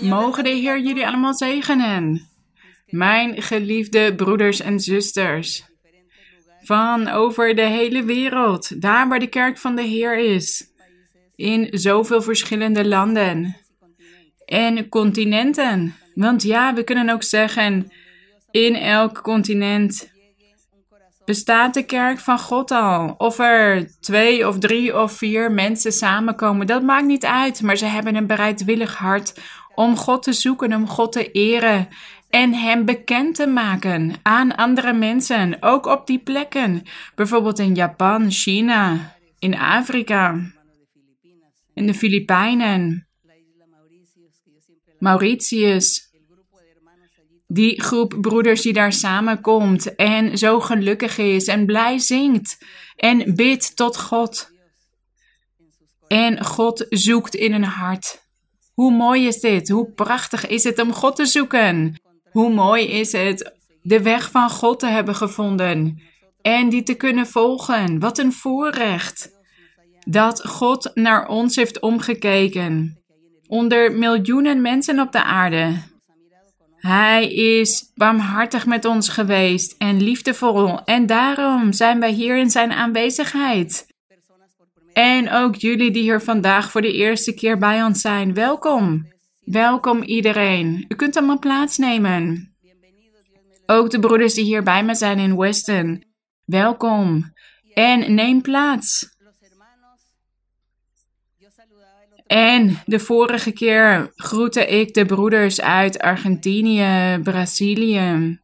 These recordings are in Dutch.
Mogen de Heer jullie allemaal zegenen. Mijn geliefde broeders en zusters. Van over de hele wereld, daar waar de kerk van de Heer is. In zoveel verschillende landen en continenten. Want ja, we kunnen ook zeggen, in elk continent bestaat de kerk van God al. Of er twee of drie of vier mensen samenkomen, dat maakt niet uit. Maar ze hebben een bereidwillig hart om God te zoeken, om God te eren en Hem bekend te maken aan andere mensen, ook op die plekken. Bijvoorbeeld in Japan, China, in Afrika, in de Filipijnen, Mauritius. Die groep broeders die daar samenkomt en zo gelukkig is en blij zingt en bidt tot God. En God zoekt in een hart. Hoe mooi is dit? Hoe prachtig is het om God te zoeken? Hoe mooi is het de weg van God te hebben gevonden en die te kunnen volgen? Wat een voorrecht dat God naar ons heeft omgekeken. Onder miljoenen mensen op de aarde. Hij is barmhartig met ons geweest en liefdevol en daarom zijn wij hier in zijn aanwezigheid. En ook jullie die hier vandaag voor de eerste keer bij ons zijn, welkom. Welkom iedereen. U kunt allemaal plaatsnemen. Ook de broeders die hier bij me zijn in Weston, welkom. En neem plaats. En de vorige keer groette ik de broeders uit Argentinië, Brazilië,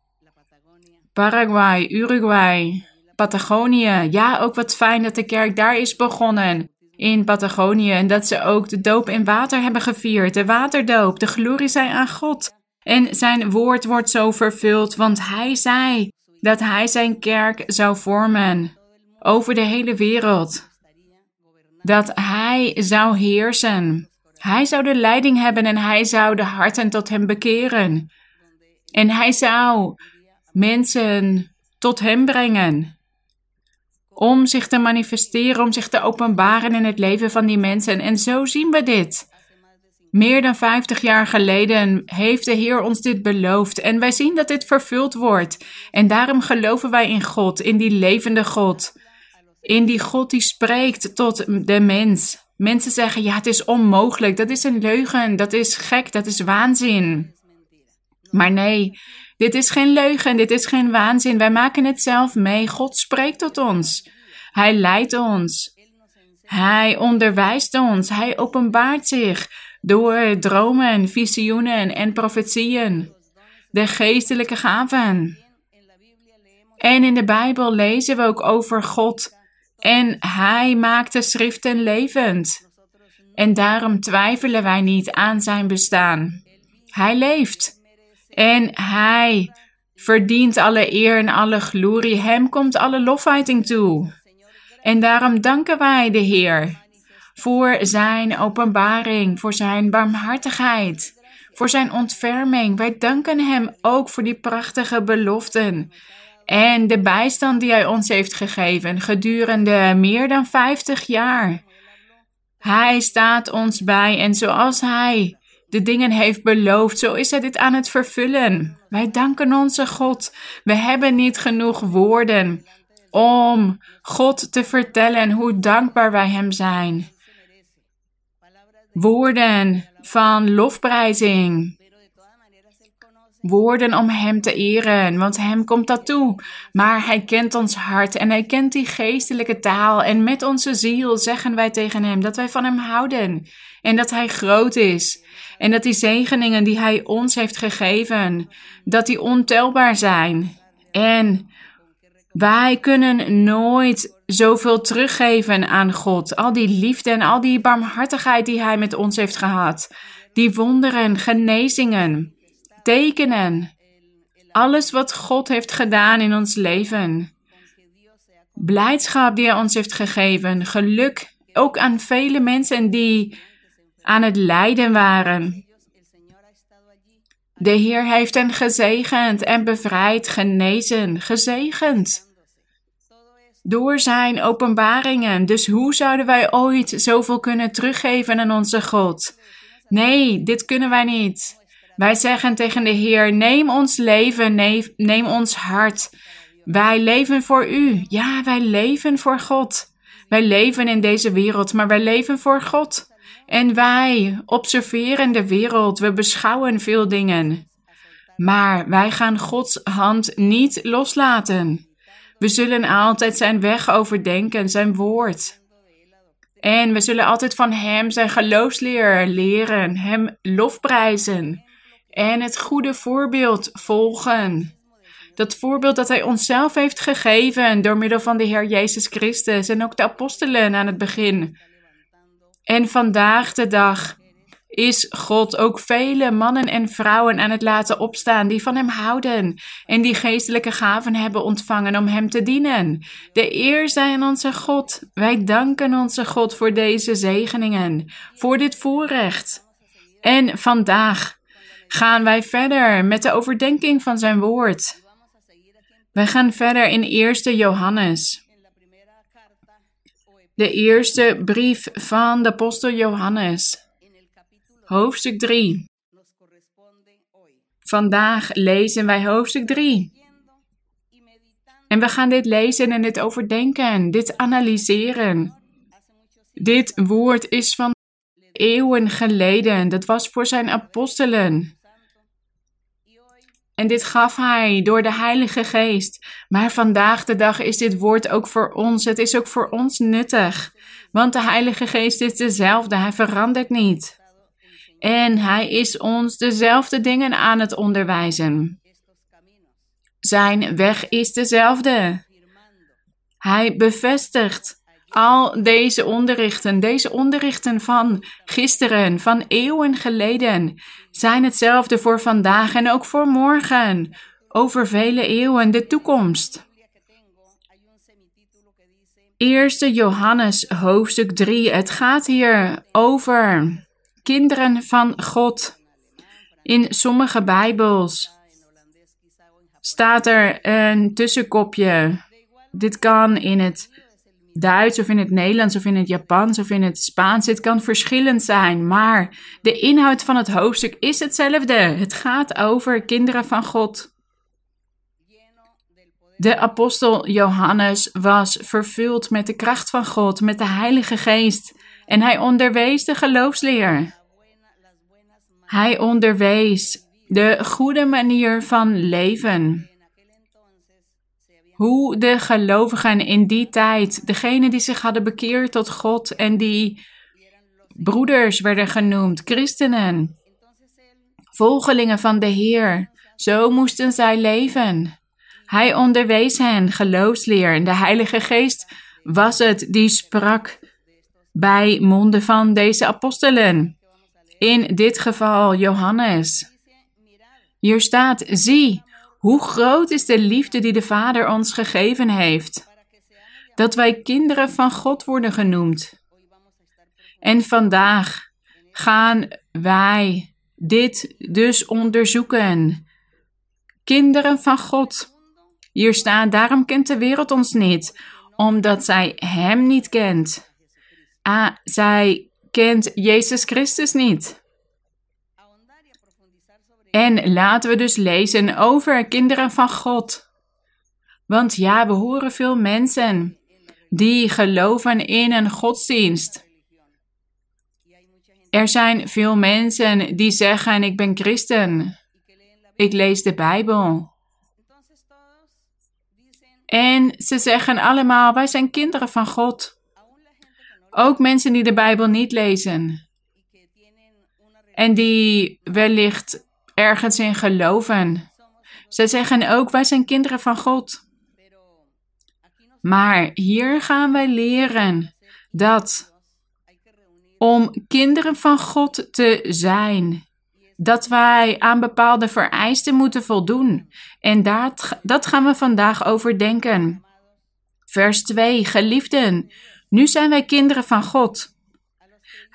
Paraguay, Uruguay, Patagonië. Ja, ook wat fijn dat de kerk daar is begonnen. In Patagonië. En dat ze ook de doop in water hebben gevierd. De waterdoop. De glorie zij aan God. En zijn woord wordt zo vervuld, want hij zei dat hij zijn kerk zou vormen over de hele wereld. Dat hij zou heersen. Hij zou de leiding hebben en hij zou de harten tot hem bekeren. En hij zou mensen tot hem brengen om zich te manifesteren, om zich te openbaren in het leven van die mensen. En zo zien we dit. Meer dan 50 jaar geleden heeft de Heer ons dit beloofd en wij zien dat dit vervuld wordt. En daarom geloven wij in God, in die levende God. In die God die spreekt tot de mens. Mensen zeggen, ja, het is onmogelijk, dat is een leugen, dat is gek, dat is waanzin. Maar nee, dit is geen leugen, dit is geen waanzin. Wij maken het zelf mee. God spreekt tot ons. Hij leidt ons. Hij onderwijst ons. Hij openbaart zich door dromen, visioenen en profetieën. De geestelijke gaven. En in de Bijbel lezen we ook over God. En Hij maakt de schriften levend. En daarom twijfelen wij niet aan zijn bestaan. Hij leeft. En hij verdient alle eer en alle glorie. Hem komt alle lofheiting toe. En daarom danken wij de Heer voor zijn openbaring, voor zijn barmhartigheid, voor zijn ontferming. Wij danken hem ook voor die prachtige beloften en de bijstand die hij ons heeft gegeven gedurende meer dan 50 jaar. Hij staat ons bij en zoals hij de dingen heeft beloofd, zo is hij dit aan het vervullen. Wij danken onze God. We hebben niet genoeg woorden om God te vertellen hoe dankbaar wij Hem zijn. Woorden van lofprijzing. Woorden om Hem te eren, want Hem komt dat toe. Maar Hij kent ons hart en Hij kent die geestelijke taal. En met onze ziel zeggen wij tegen Hem dat wij van Hem houden en dat Hij groot is. En dat die zegeningen die Hij ons heeft gegeven, dat die ontelbaar zijn. En wij kunnen nooit zoveel teruggeven aan God. Al die liefde en al die barmhartigheid die Hij met ons heeft gehad. Die wonderen, genezingen, tekenen. Alles wat God heeft gedaan in ons leven. Blijdschap die Hij ons heeft gegeven. Geluk ook aan vele mensen die aan het lijden waren. De Heer heeft hen gezegend en bevrijd, genezen, gezegend. Door zijn openbaringen. Dus hoe zouden wij ooit zoveel kunnen teruggeven aan onze God? Nee, dit kunnen wij niet. Wij zeggen tegen de Heer: Neem ons leven, neem, ons hart. Wij leven voor U. Ja, wij leven voor God. Wij leven in deze wereld, maar wij leven voor God. En wij observeren de wereld, we beschouwen veel dingen. Maar wij gaan Gods hand niet loslaten. We zullen altijd zijn weg overdenken, zijn woord. En we zullen altijd van Hem zijn geloofsleer leren, Hem lofprijzen en het goede voorbeeld volgen. Dat voorbeeld dat Hij onszelf heeft gegeven door middel van de Heer Jezus Christus en ook de apostelen aan het begin. En vandaag de dag is God ook vele mannen en vrouwen aan het laten opstaan die van Hem houden en die geestelijke gaven hebben ontvangen om Hem te dienen. De eer zij aan onze God. Wij danken onze God voor deze zegeningen, voor dit voorrecht. En vandaag gaan wij verder met de overdenking van Zijn woord. Wij gaan verder in 1 Johannes. De eerste brief van de apostel Johannes. Hoofdstuk 3. Vandaag lezen wij hoofdstuk 3. En we gaan dit lezen en dit overdenken, dit analyseren. Dit woord is van eeuwen geleden. Dat was voor zijn apostelen. En dit gaf hij door de Heilige Geest. Maar vandaag de dag is dit woord ook voor ons. Het is ook voor ons nuttig. Want de Heilige Geest is dezelfde. Hij verandert niet. En hij is ons dezelfde dingen aan het onderwijzen. Zijn weg is dezelfde. Hij bevestigt al deze onderrichten, deze onderrichten van gisteren, van eeuwen geleden, zijn hetzelfde voor vandaag en ook voor morgen, over vele eeuwen, de toekomst. Eerste Johannes hoofdstuk 3. Het gaat hier over kinderen van God. In sommige Bijbels staat er een tussenkopje. Dit kan in het Duits of in het Nederlands of in het Japans of in het Spaans. Het kan verschillend zijn, maar de inhoud van het hoofdstuk is hetzelfde. Het gaat over kinderen van God. De apostel Johannes was vervuld met de kracht van God, met de Heilige Geest, en hij onderwees de geloofsleer. Hij onderwees de goede manier van leven. Hoe de gelovigen in die tijd, degenen die zich hadden bekeerd tot God en die broeders werden genoemd, christenen, volgelingen van de Heer, zo moesten zij leven. Hij onderwees hen geloofsleer en de Heilige Geest was het die sprak bij monden van deze apostelen. In dit geval Johannes. Hier staat: Zie, hoe groot is de liefde die de Vader ons gegeven heeft, dat wij kinderen van God worden genoemd. En vandaag gaan wij dit dus onderzoeken. Kinderen van God. Hier staat: Daarom kent de wereld ons niet, omdat zij Hem niet kent. Ah, zij kent Jezus Christus niet. En laten we dus lezen over kinderen van God. Want ja, we horen veel mensen die geloven in een godsdienst. Er zijn veel mensen die zeggen: Ik ben christen. Ik lees de Bijbel. En ze zeggen allemaal: Wij zijn kinderen van God. Ook mensen die de Bijbel niet lezen. En die wellicht ergens in geloven. Ze zeggen ook, wij zijn kinderen van God. Maar hier gaan wij leren dat om kinderen van God te zijn, dat wij aan bepaalde vereisten moeten voldoen. En dat, dat gaan we vandaag overdenken. Vers 2. Geliefden, nu zijn wij kinderen van God.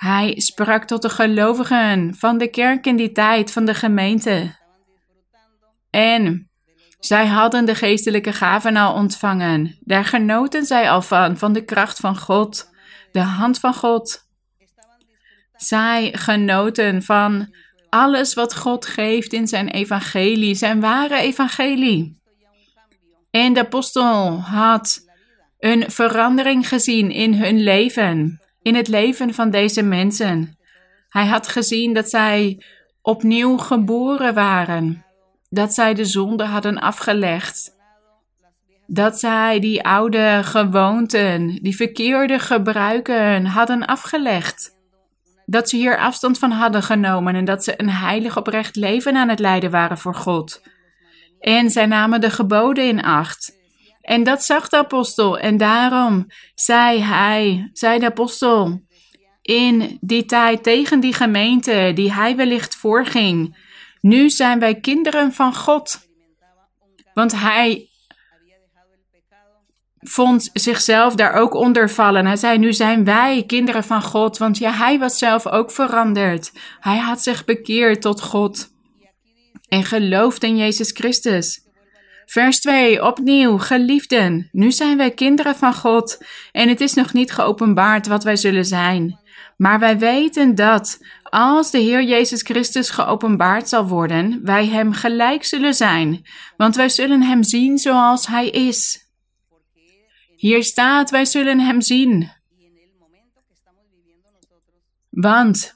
Hij sprak tot de gelovigen van de kerk in die tijd, van de gemeente. En zij hadden de geestelijke gaven al ontvangen. Daar genoten zij al van, van de kracht van God, de hand van God. Zij genoten van alles wat God geeft in zijn evangelie, zijn ware evangelie. En de apostel had een verandering gezien in hun leven, in het leven van deze mensen. Hij had gezien dat zij opnieuw geboren waren, dat zij de zonde hadden afgelegd, dat zij die oude gewoonten, die verkeerde gebruiken hadden afgelegd. Dat ze hier afstand van hadden genomen en dat ze een heilig oprecht leven aan het leiden waren voor God. En zij namen de geboden in acht. En dat zag de apostel. En daarom zei hij, zei de apostel, in die tijd tegen die gemeente die hij wellicht voorging. Nu zijn wij kinderen van God. Want hij vond zichzelf daar ook onder vallen. Hij zei: Nu zijn wij kinderen van God. Want ja, hij was zelf ook veranderd. Hij had zich bekeerd tot God en geloofd in Jezus Christus. Vers 2, opnieuw, geliefden, nu zijn wij kinderen van God en het is nog niet geopenbaard wat wij zullen zijn. Maar wij weten dat als de Heer Jezus Christus geopenbaard zal worden, wij Hem gelijk zullen zijn, want wij zullen Hem zien zoals Hij is. Hier staat, wij zullen Hem zien. Want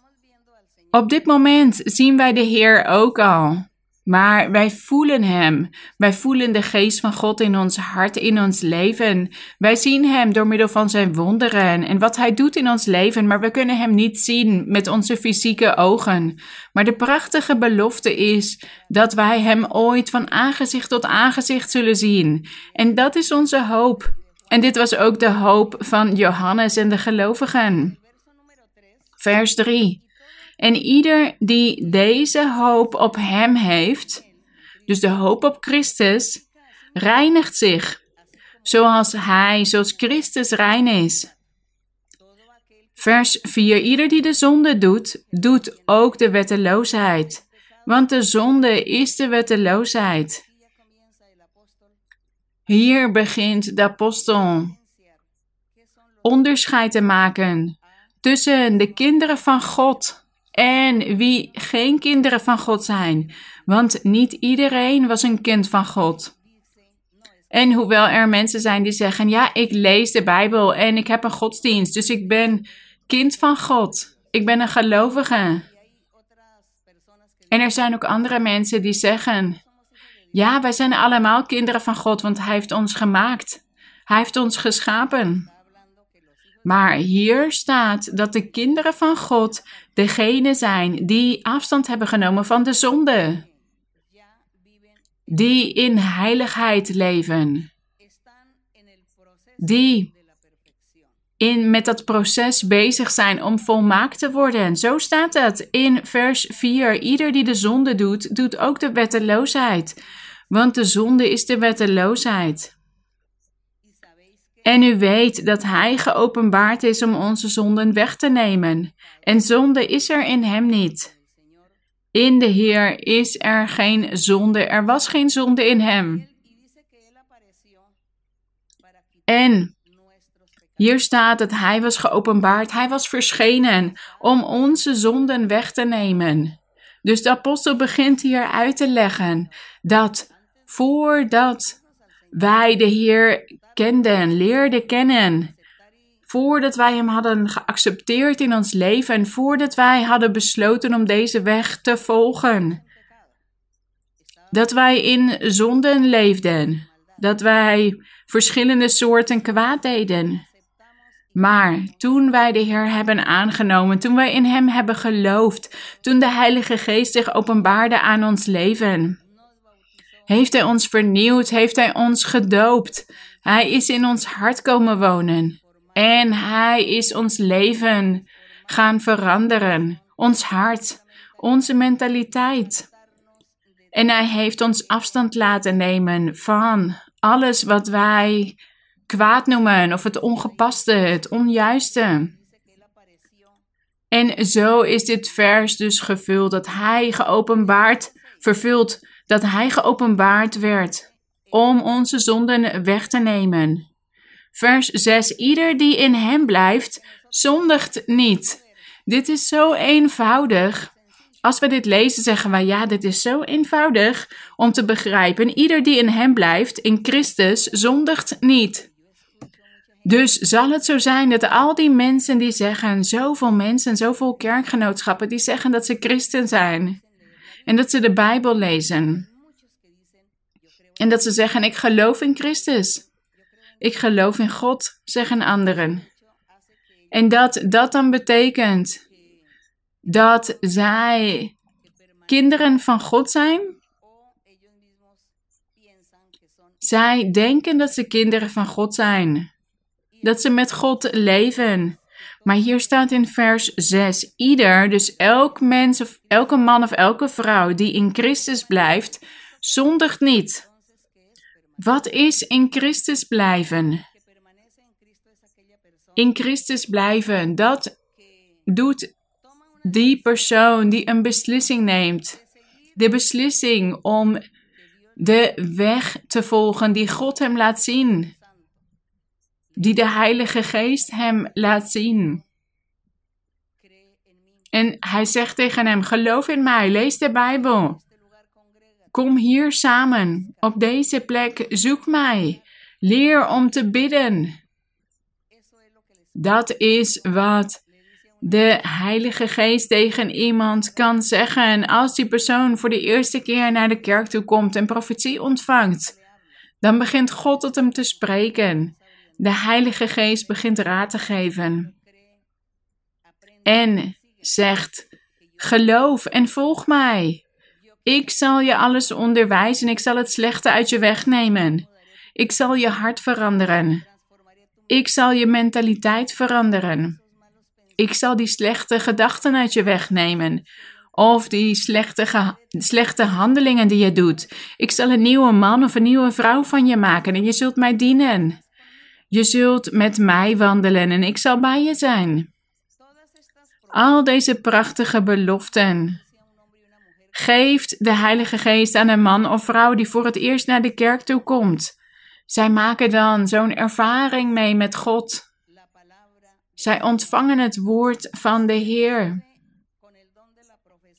op dit moment zien wij de Heer ook al. Maar wij voelen Hem. Wij voelen de geest van God in ons hart, in ons leven. Wij zien Hem door middel van Zijn wonderen en wat Hij doet in ons leven, maar we kunnen Hem niet zien met onze fysieke ogen. Maar de prachtige belofte is dat wij Hem ooit van aangezicht tot aangezicht zullen zien. En dat is onze hoop. En dit was ook de hoop van Johannes en de gelovigen. Vers 3. En ieder die deze hoop op Hem heeft, dus de hoop op Christus, reinigt zich, zoals Hij, zoals Christus rein is. Vers 4. Ieder die de zonde doet, doet ook de wetteloosheid. Want de zonde is de wetteloosheid. Hier begint de apostel onderscheid te maken tussen de kinderen van God en wie geen kinderen van God zijn, want niet iedereen was een kind van God. En hoewel er mensen zijn die zeggen: Ja, ik lees de Bijbel en ik heb een godsdienst, dus ik ben kind van God. Ik ben een gelovige. En er zijn ook andere mensen die zeggen: Ja, wij zijn allemaal kinderen van God, want Hij heeft ons gemaakt. Hij heeft ons geschapen. Maar hier staat dat de kinderen van God degene zijn die afstand hebben genomen van de zonde. Die in heiligheid leven. Die in, met dat proces bezig zijn om volmaakt te worden. Zo staat het in vers 4. Ieder die de zonde doet, doet ook de wetteloosheid. Want de zonde is de wetteloosheid. En u weet dat Hij geopenbaard is om onze zonden weg te nemen. En zonde is er in Hem niet. In de Heer is er geen zonde. Er was geen zonde in Hem. En hier staat dat Hij was geopenbaard. Hij was verschenen om onze zonden weg te nemen. Dus de apostel begint hier uit te leggen dat voordat wij de Heer kenden, leerden kennen. Voordat wij Hem hadden geaccepteerd in ons leven en voordat wij hadden besloten om deze weg te volgen. Dat wij in zonden leefden, dat wij verschillende soorten kwaad deden. Maar toen wij de Heer hebben aangenomen, toen wij in Hem hebben geloofd, toen de Heilige Geest zich openbaarde aan ons leven, heeft Hij ons vernieuwd, heeft Hij ons gedoopt. Hij is in ons hart komen wonen. En Hij is ons leven gaan veranderen. Ons hart, onze mentaliteit. En Hij heeft ons afstand laten nemen van alles wat wij kwaad noemen, of het ongepaste, het onjuiste. En zo is dit vers dus gevuld, dat Hij geopenbaard, vervuld, dat Hij geopenbaard werd om onze zonden weg te nemen. Vers 6. Ieder die in hem blijft, zondigt niet. Dit is zo eenvoudig. Als we dit lezen, zeggen wij: ja, dit is zo eenvoudig om te begrijpen. Ieder die in hem blijft, in Christus, zondigt niet. Dus zal het zo zijn dat al die mensen die zeggen, zoveel mensen, zoveel kerkgenootschappen, die zeggen dat ze christen zijn en dat ze de Bijbel lezen en dat ze zeggen, ik geloof in Christus. Ik geloof in God, zeggen anderen. En dat dat dan betekent dat zij kinderen van God zijn. Zij denken dat ze kinderen van God zijn. Dat ze met God leven. Maar hier staat in vers 6: Ieder, dus elk mens of elke man of elke vrouw die in Christus blijft, zondigt niet. Wat is in Christus blijven? In Christus blijven, dat doet die persoon die een beslissing neemt. De beslissing om de weg te volgen die God hem laat zien. Die de Heilige Geest hem laat zien. En hij zegt tegen hem: Geloof in mij, lees de Bijbel. Kom hier samen, op deze plek, zoek mij. Leer om te bidden. Dat is wat de Heilige Geest tegen iemand kan zeggen als die persoon voor de eerste keer naar de kerk toe komt en profetie ontvangt. Dan begint God tot hem te spreken. De Heilige Geest begint raad te geven. En zegt: Geloof en volg mij. Ik zal je alles onderwijzen. Ik zal het slechte uit je wegnemen. Ik zal je hart veranderen. Ik zal je mentaliteit veranderen. Ik zal die slechte gedachten uit je wegnemen. Of die slechte, slechte handelingen die je doet. Ik zal een nieuwe man of een nieuwe vrouw van je maken en je zult mij dienen. Je zult met mij wandelen en ik zal bij je zijn. Al deze prachtige beloften geeft de Heilige Geest aan een man of vrouw die voor het eerst naar de kerk toe komt. Zij maken dan zo'n ervaring mee met God. Zij ontvangen het woord van de Heer.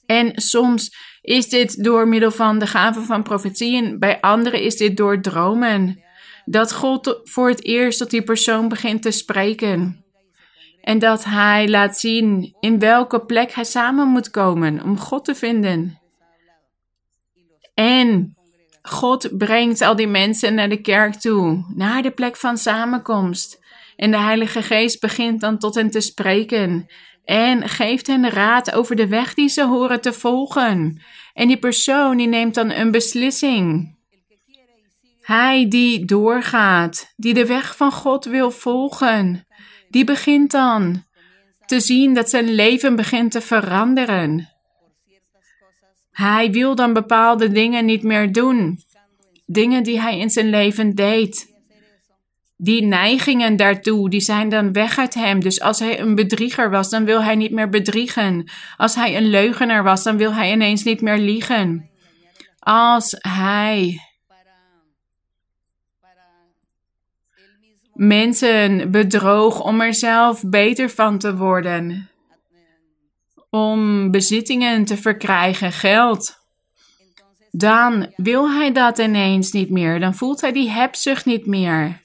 En soms is dit door middel van de gave van profetieën, bij anderen is dit door dromen. Dat God voor het eerst tot die persoon begint te spreken. En dat hij laat zien in welke plek hij samen moet komen om God te vinden. En God brengt al die mensen naar de kerk toe, naar de plek van samenkomst. En de Heilige Geest begint dan tot hen te spreken en geeft hen raad over de weg die ze horen te volgen. En die persoon die neemt dan een beslissing. Hij die doorgaat, die de weg van God wil volgen, die begint dan te zien dat zijn leven begint te veranderen. Hij wil dan bepaalde dingen niet meer doen. Dingen die hij in zijn leven deed. Die neigingen daartoe, die zijn dan weg uit hem. Dus als hij een bedrieger was, dan wil hij niet meer bedriegen. Als hij een leugenaar was, dan wil hij ineens niet meer liegen. Als hij mensen bedroog om er zelf beter van te worden om bezittingen te verkrijgen, geld. Dan wil hij dat ineens niet meer. Dan voelt hij die hebzucht niet meer.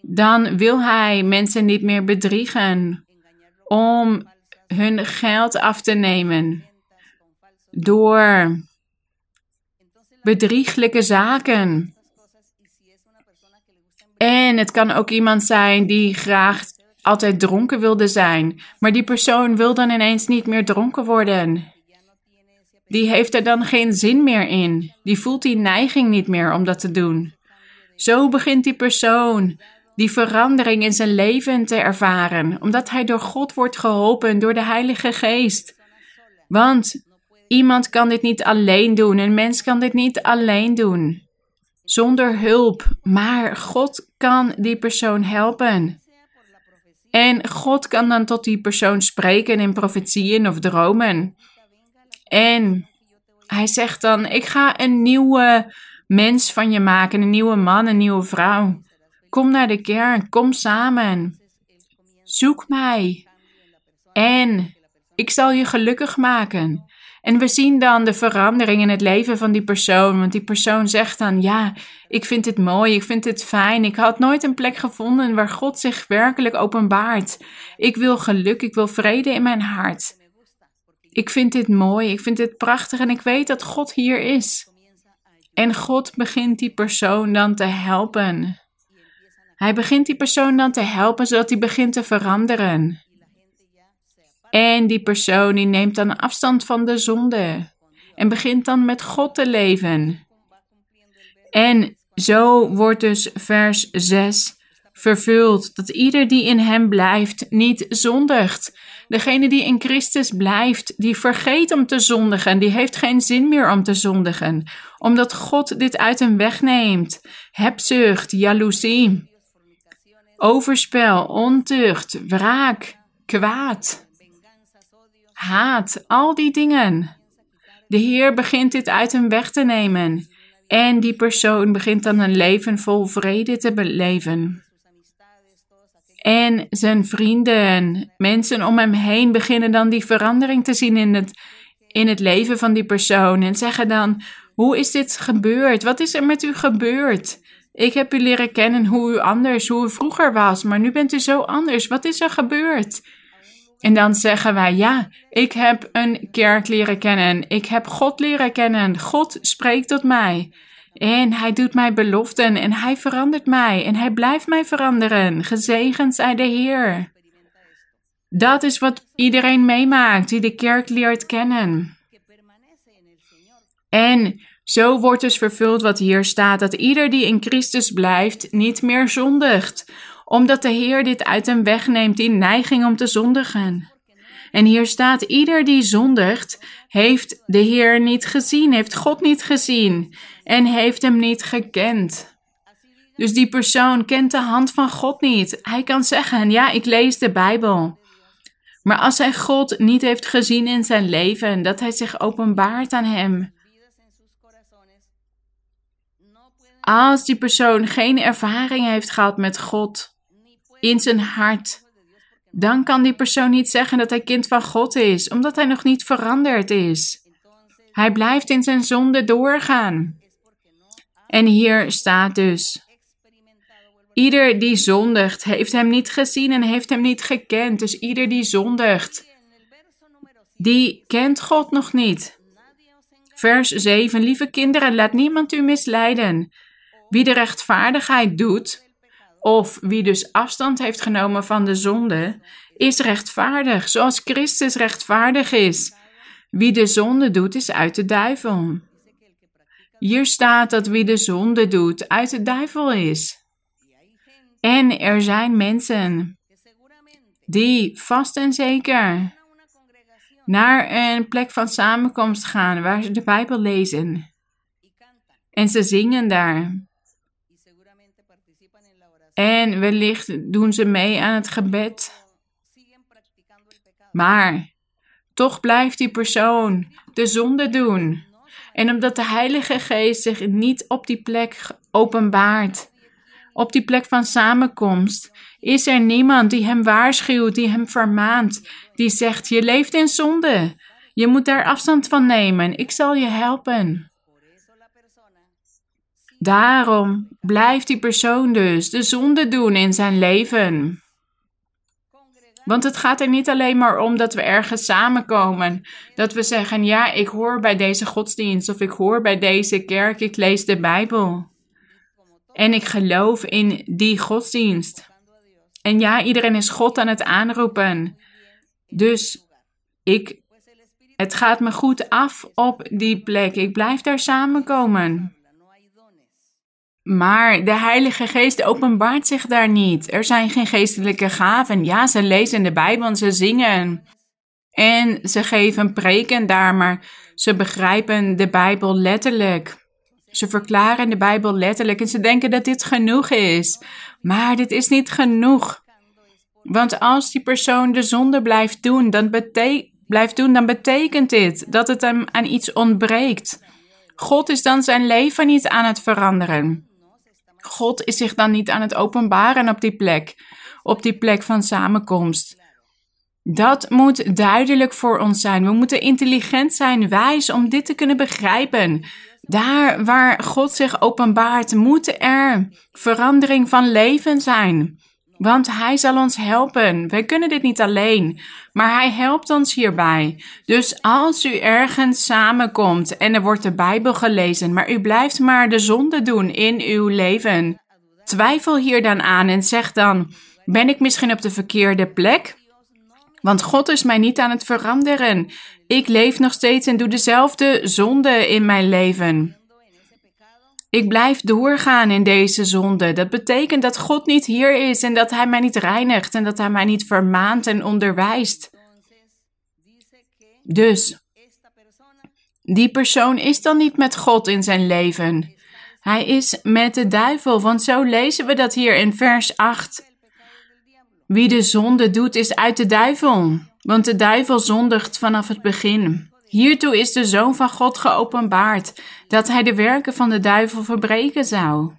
Dan wil hij mensen niet meer bedriegen om hun geld af te nemen door bedrieglijke zaken. En het kan ook iemand zijn die graag altijd dronken wilde zijn, maar die persoon wil dan ineens niet meer dronken worden. Die heeft er dan geen zin meer in. Die voelt die neiging niet meer om dat te doen. Zo begint die persoon die verandering in zijn leven te ervaren, omdat hij door God wordt geholpen, door de Heilige Geest. Want iemand kan dit niet alleen doen, een mens kan dit niet alleen doen. Zonder hulp, maar God kan die persoon helpen. En God kan dan tot die persoon spreken in profetieën of dromen. En hij zegt dan: Ik ga een nieuwe mens van je maken, een nieuwe man, een nieuwe vrouw. Kom naar de kerk, kom samen. Zoek mij. En Ik zal je gelukkig maken. En we zien dan de verandering in het leven van die persoon. Want die persoon zegt dan: Ja, ik vind dit mooi, ik vind dit fijn. Ik had nooit een plek gevonden waar God zich werkelijk openbaart. Ik wil geluk, ik wil vrede in mijn hart. Ik vind dit mooi, ik vind dit prachtig en ik weet dat God hier is. En God begint die persoon dan te helpen. Hij begint die persoon dan te helpen zodat hij begint te veranderen. En die persoon die neemt dan afstand van de zonde en begint dan met God te leven. En zo wordt dus vers 6 vervuld dat ieder die in hem blijft niet zondigt. Degene die in Christus blijft, die vergeet om te zondigen, die heeft geen zin meer om te zondigen, omdat God dit uit hem wegneemt. Hebzucht, jaloezie, overspel, ontucht, wraak, kwaad, haat, al die dingen. De Heer begint dit uit hem weg te nemen. En die persoon begint dan een leven vol vrede te beleven. En zijn vrienden, mensen om hem heen beginnen dan die verandering te zien in het, in het leven van die persoon. En zeggen dan: Hoe is dit gebeurd? Wat is er met u gebeurd? Ik heb u leren kennen hoe u anders, hoe u vroeger was, maar nu bent u zo anders. Wat is er gebeurd? En dan zeggen wij: Ja, ik heb een kerk leren kennen. Ik heb God leren kennen. God spreekt tot mij. En hij doet mij beloften en hij verandert mij en hij blijft mij veranderen. Gezegend zij de Heer. Dat is wat iedereen meemaakt die de kerk leert kennen. En zo wordt dus vervuld wat hier staat: dat ieder die in Christus blijft niet meer zondigt, omdat de Heer dit uit hem wegneemt, die neiging om te zondigen. En hier staat: ieder die zondigt, heeft de Heer niet gezien, heeft God niet gezien en heeft hem niet gekend. Dus die persoon kent de hand van God niet. Hij kan zeggen: Ja, ik lees de Bijbel. Maar als hij God niet heeft gezien in zijn leven, dat hij zich openbaart aan hem. Als die persoon geen ervaring heeft gehad met God in zijn hart, dan kan die persoon niet zeggen dat hij kind van God is, omdat hij nog niet veranderd is. Hij blijft in zijn zonde doorgaan. En hier staat dus: Ieder die zondigt, heeft hem niet gezien en heeft hem niet gekend. Dus ieder die zondigt, die kent God nog niet. Vers 7: Lieve kinderen, laat niemand u misleiden. Wie de rechtvaardigheid doet, of wie dus afstand heeft genomen van de zonde, is rechtvaardig, zoals Christus rechtvaardig is. Wie de zonde doet, is uit de duivel. Hier staat dat wie de zonde doet, uit de duivel is. En er zijn mensen die vast en zeker naar een plek van samenkomst gaan waar ze de Bijbel lezen. En ze zingen daar. En wellicht doen ze mee aan het gebed. Maar toch blijft die persoon de zonde doen. En omdat de Heilige Geest zich niet op die plek openbaart, op die plek van samenkomst, is er niemand die hem waarschuwt, die hem vermaant, die zegt: Je leeft in zonde. Je moet daar afstand van nemen. Ik zal je helpen. Daarom blijft die persoon dus de zonde doen in zijn leven. Want het gaat er niet alleen maar om dat we ergens samenkomen. Dat we zeggen: Ja, ik hoor bij deze godsdienst of ik hoor bij deze kerk, ik lees de Bijbel. En ik geloof in die godsdienst. En ja, iedereen is God aan het aanroepen. Dus ik, het gaat me goed af op die plek. Ik blijf daar samenkomen. Maar de Heilige Geest openbaart zich daar niet. Er zijn geen geestelijke gaven. Ja, ze lezen de Bijbel en ze zingen. En ze geven preken daar, maar ze begrijpen de Bijbel letterlijk. Ze verklaren de Bijbel letterlijk en ze denken dat dit genoeg is. Maar dit is niet genoeg. Want als die persoon de zonde blijft doen, dan, blijft doen, dan betekent dit dat het hem aan iets ontbreekt. God is dan zijn leven niet aan het veranderen. God is zich dan niet aan het openbaren op die plek, op die plek van samenkomst. Dat moet duidelijk voor ons zijn. We moeten intelligent zijn, wijs om dit te kunnen begrijpen. Daar waar God zich openbaart, moet er verandering van leven zijn. Want Hij zal ons helpen. Wij kunnen dit niet alleen, maar Hij helpt ons hierbij. Dus als u ergens samenkomt en er wordt de Bijbel gelezen, maar u blijft maar de zonde doen in uw leven, twijfel hier dan aan en zeg dan: Ben ik misschien op de verkeerde plek? Want God is mij niet aan het veranderen. Ik leef nog steeds en doe dezelfde zonde in mijn leven. Ik blijf doorgaan in deze zonde. Dat betekent dat God niet hier is en dat Hij mij niet reinigt en dat Hij mij niet vermaant en onderwijst. Dus, die persoon is dan niet met God in zijn leven. Hij is met de duivel, want zo lezen we dat hier in vers 8. Wie de zonde doet, is uit de duivel, want de duivel zondigt vanaf het begin. Hiertoe is de Zoon van God geopenbaard, dat hij de werken van de duivel verbreken zou.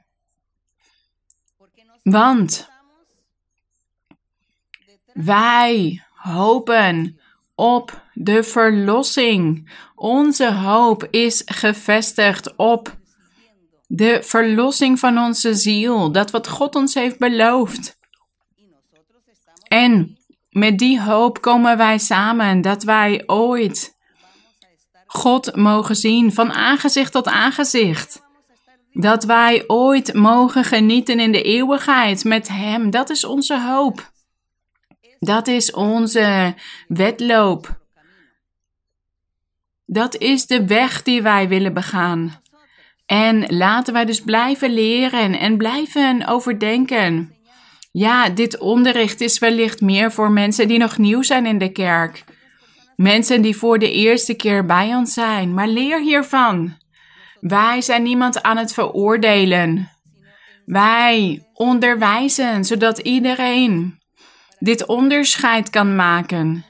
Want wij hopen op de verlossing. Onze hoop is gevestigd op de verlossing van onze ziel, dat wat God ons heeft beloofd. En met die hoop komen wij samen dat wij ooit God mogen zien van aangezicht tot aangezicht. Dat wij ooit mogen genieten in de eeuwigheid met Hem. Dat is onze hoop. Dat is onze wedloop. Dat is de weg die wij willen begaan. En laten wij dus blijven leren en blijven overdenken. Ja, dit onderricht is wellicht meer voor mensen die nog nieuw zijn in de kerk. Mensen die voor de eerste keer bij ons zijn, maar leer hiervan. Wij zijn niemand aan het veroordelen. Wij onderwijzen zodat iedereen dit onderscheid kan maken.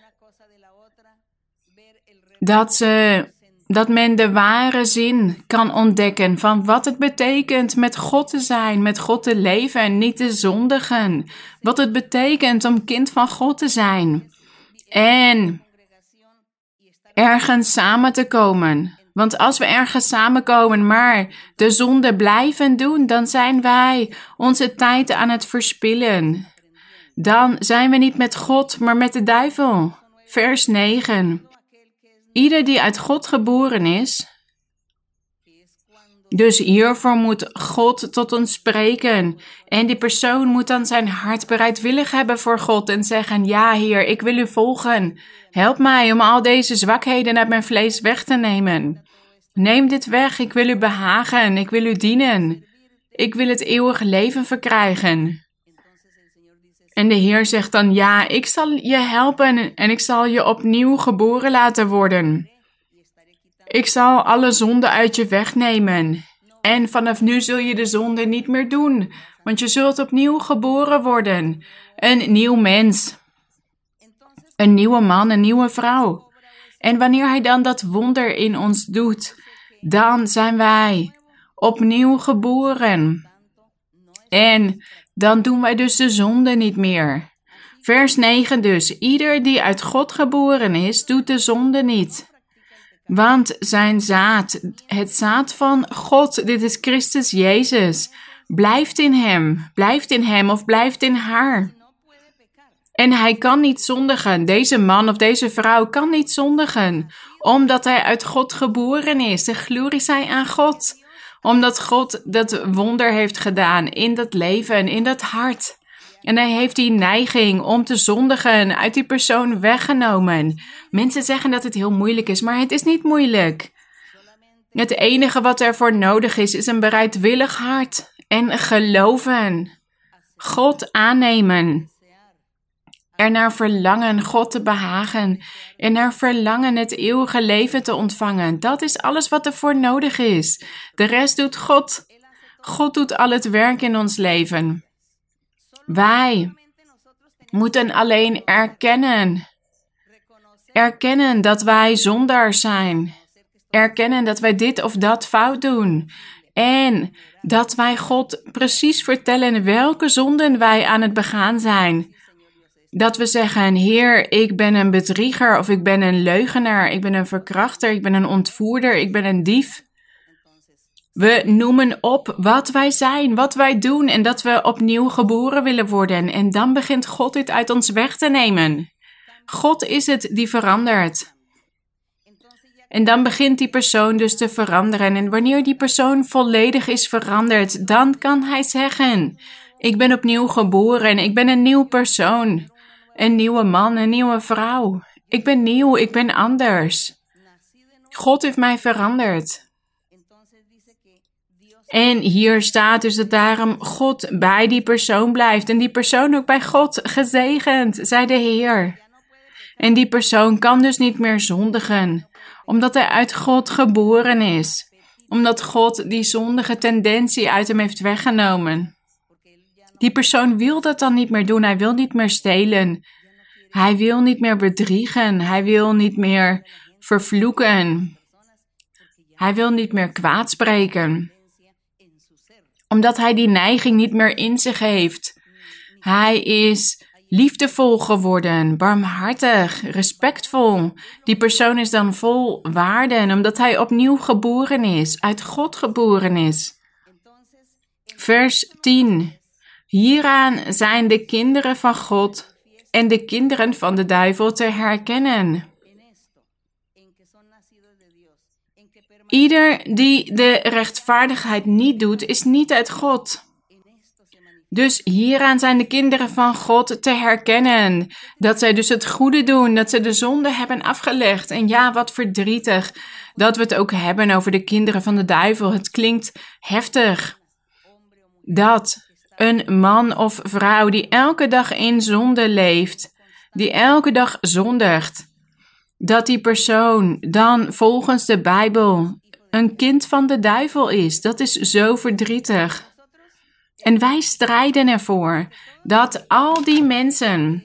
Dat, ze, dat men de ware zin kan ontdekken van wat het betekent met God te zijn, met God te leven en niet te zondigen. Wat het betekent om kind van God te zijn. En ergens samen te komen. Want als we ergens samenkomen, maar de zonde blijven doen, dan zijn wij onze tijd aan het verspillen. Dan zijn we niet met God, maar met de duivel. Vers 9. Ieder die uit God geboren is, dus hiervoor moet God tot ons spreken. En die persoon moet dan zijn hart bereidwillig hebben voor God en zeggen: Ja, Heer, ik wil u volgen. Help mij om al deze zwakheden uit mijn vlees weg te nemen. Neem dit weg, ik wil u behagen, ik wil u dienen. Ik wil het eeuwige leven verkrijgen. En de Heer zegt dan: Ja, ik zal je helpen en ik zal je opnieuw geboren laten worden. Ik zal alle zonden uit je wegnemen. En vanaf nu zul je de zonde niet meer doen, want je zult opnieuw geboren worden. Een nieuw mens. Een nieuwe man, een nieuwe vrouw. En wanneer Hij dan dat wonder in ons doet, dan zijn wij opnieuw geboren. En dan doen wij dus de zonde niet meer. Vers 9 dus. Ieder die uit God geboren is, doet de zonde niet. Want zijn zaad, het zaad van God, dit is Christus Jezus, blijft in hem, blijft in hem of blijft in haar. En hij kan niet zondigen. Deze man of deze vrouw kan niet zondigen, omdat hij uit God geboren is. De glorie zij aan God, omdat God dat wonder heeft gedaan in dat leven, in dat hart. En hij heeft die neiging om te zondigen uit die persoon weggenomen. Mensen zeggen dat het heel moeilijk is, maar het is niet moeilijk. Het enige wat ervoor nodig is, is een bereidwillig hart en geloven. God aannemen. Er naar verlangen God te behagen. En naar verlangen het eeuwige leven te ontvangen. Dat is alles wat er voor nodig is. De rest doet God. God doet al het werk in ons leven. Wij moeten alleen erkennen. Erkennen dat wij zondaars zijn. Erkennen dat wij dit of dat fout doen. En dat wij God precies vertellen welke zonden wij aan het begaan zijn. Dat we zeggen, Heer, ik ben een bedrieger of ik ben een leugenaar, ik ben een verkrachter, ik ben een ontvoerder, ik ben een dief. We noemen op wat wij zijn, wat wij doen en dat we opnieuw geboren willen worden. En dan begint God dit uit ons weg te nemen. God is het die verandert. En dan begint die persoon dus te veranderen. En wanneer die persoon volledig is veranderd, dan kan hij zeggen: Ik ben opnieuw geboren, ik ben een nieuw persoon. Een nieuwe man, een nieuwe vrouw. Ik ben nieuw, ik ben anders. God heeft mij veranderd. En hier staat dus dat daarom God bij die persoon blijft en die persoon ook bij God gezegend, zei de Heer. En die persoon kan dus niet meer zondigen, omdat hij uit God geboren is, omdat God die zondige tendentie uit hem heeft weggenomen. Die persoon wil dat dan niet meer doen, hij wil niet meer stelen, hij wil niet meer bedriegen, hij wil niet meer vervloeken, hij wil niet meer kwaadspreken omdat hij die neiging niet meer in zich heeft. Hij is liefdevol geworden, barmhartig, respectvol. Die persoon is dan vol waarde, omdat hij opnieuw geboren is, uit God geboren is. Vers 10. Hieraan zijn de kinderen van God en de kinderen van de duivel te herkennen. Ieder die de rechtvaardigheid niet doet, is niet uit God. Dus hieraan zijn de kinderen van God te herkennen. Dat zij dus het goede doen, dat ze de zonde hebben afgelegd. En ja, wat verdrietig dat we het ook hebben over de kinderen van de duivel. Het klinkt heftig. Dat een man of vrouw die elke dag in zonde leeft, die elke dag zondigt, dat die persoon dan volgens de Bijbel een kind van de duivel is. Dat is zo verdrietig. En wij strijden ervoor dat al die mensen,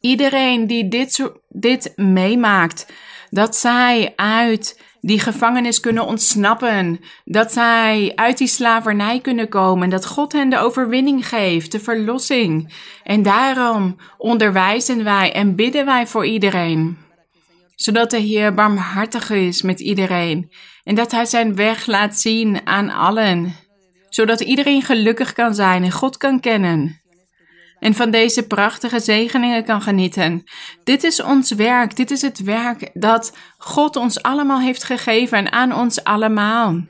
iedereen die dit, dit meemaakt, dat zij uit die gevangenis kunnen ontsnappen, dat zij uit die slavernij kunnen komen, dat God hen de overwinning geeft, de verlossing. En daarom onderwijzen wij en bidden wij voor iedereen zodat de Heer barmhartig is met iedereen en dat Hij zijn weg laat zien aan allen, zodat iedereen gelukkig kan zijn en God kan kennen en van deze prachtige zegeningen kan genieten. Dit is ons werk, dit is het werk dat God ons allemaal heeft gegeven aan ons allemaal.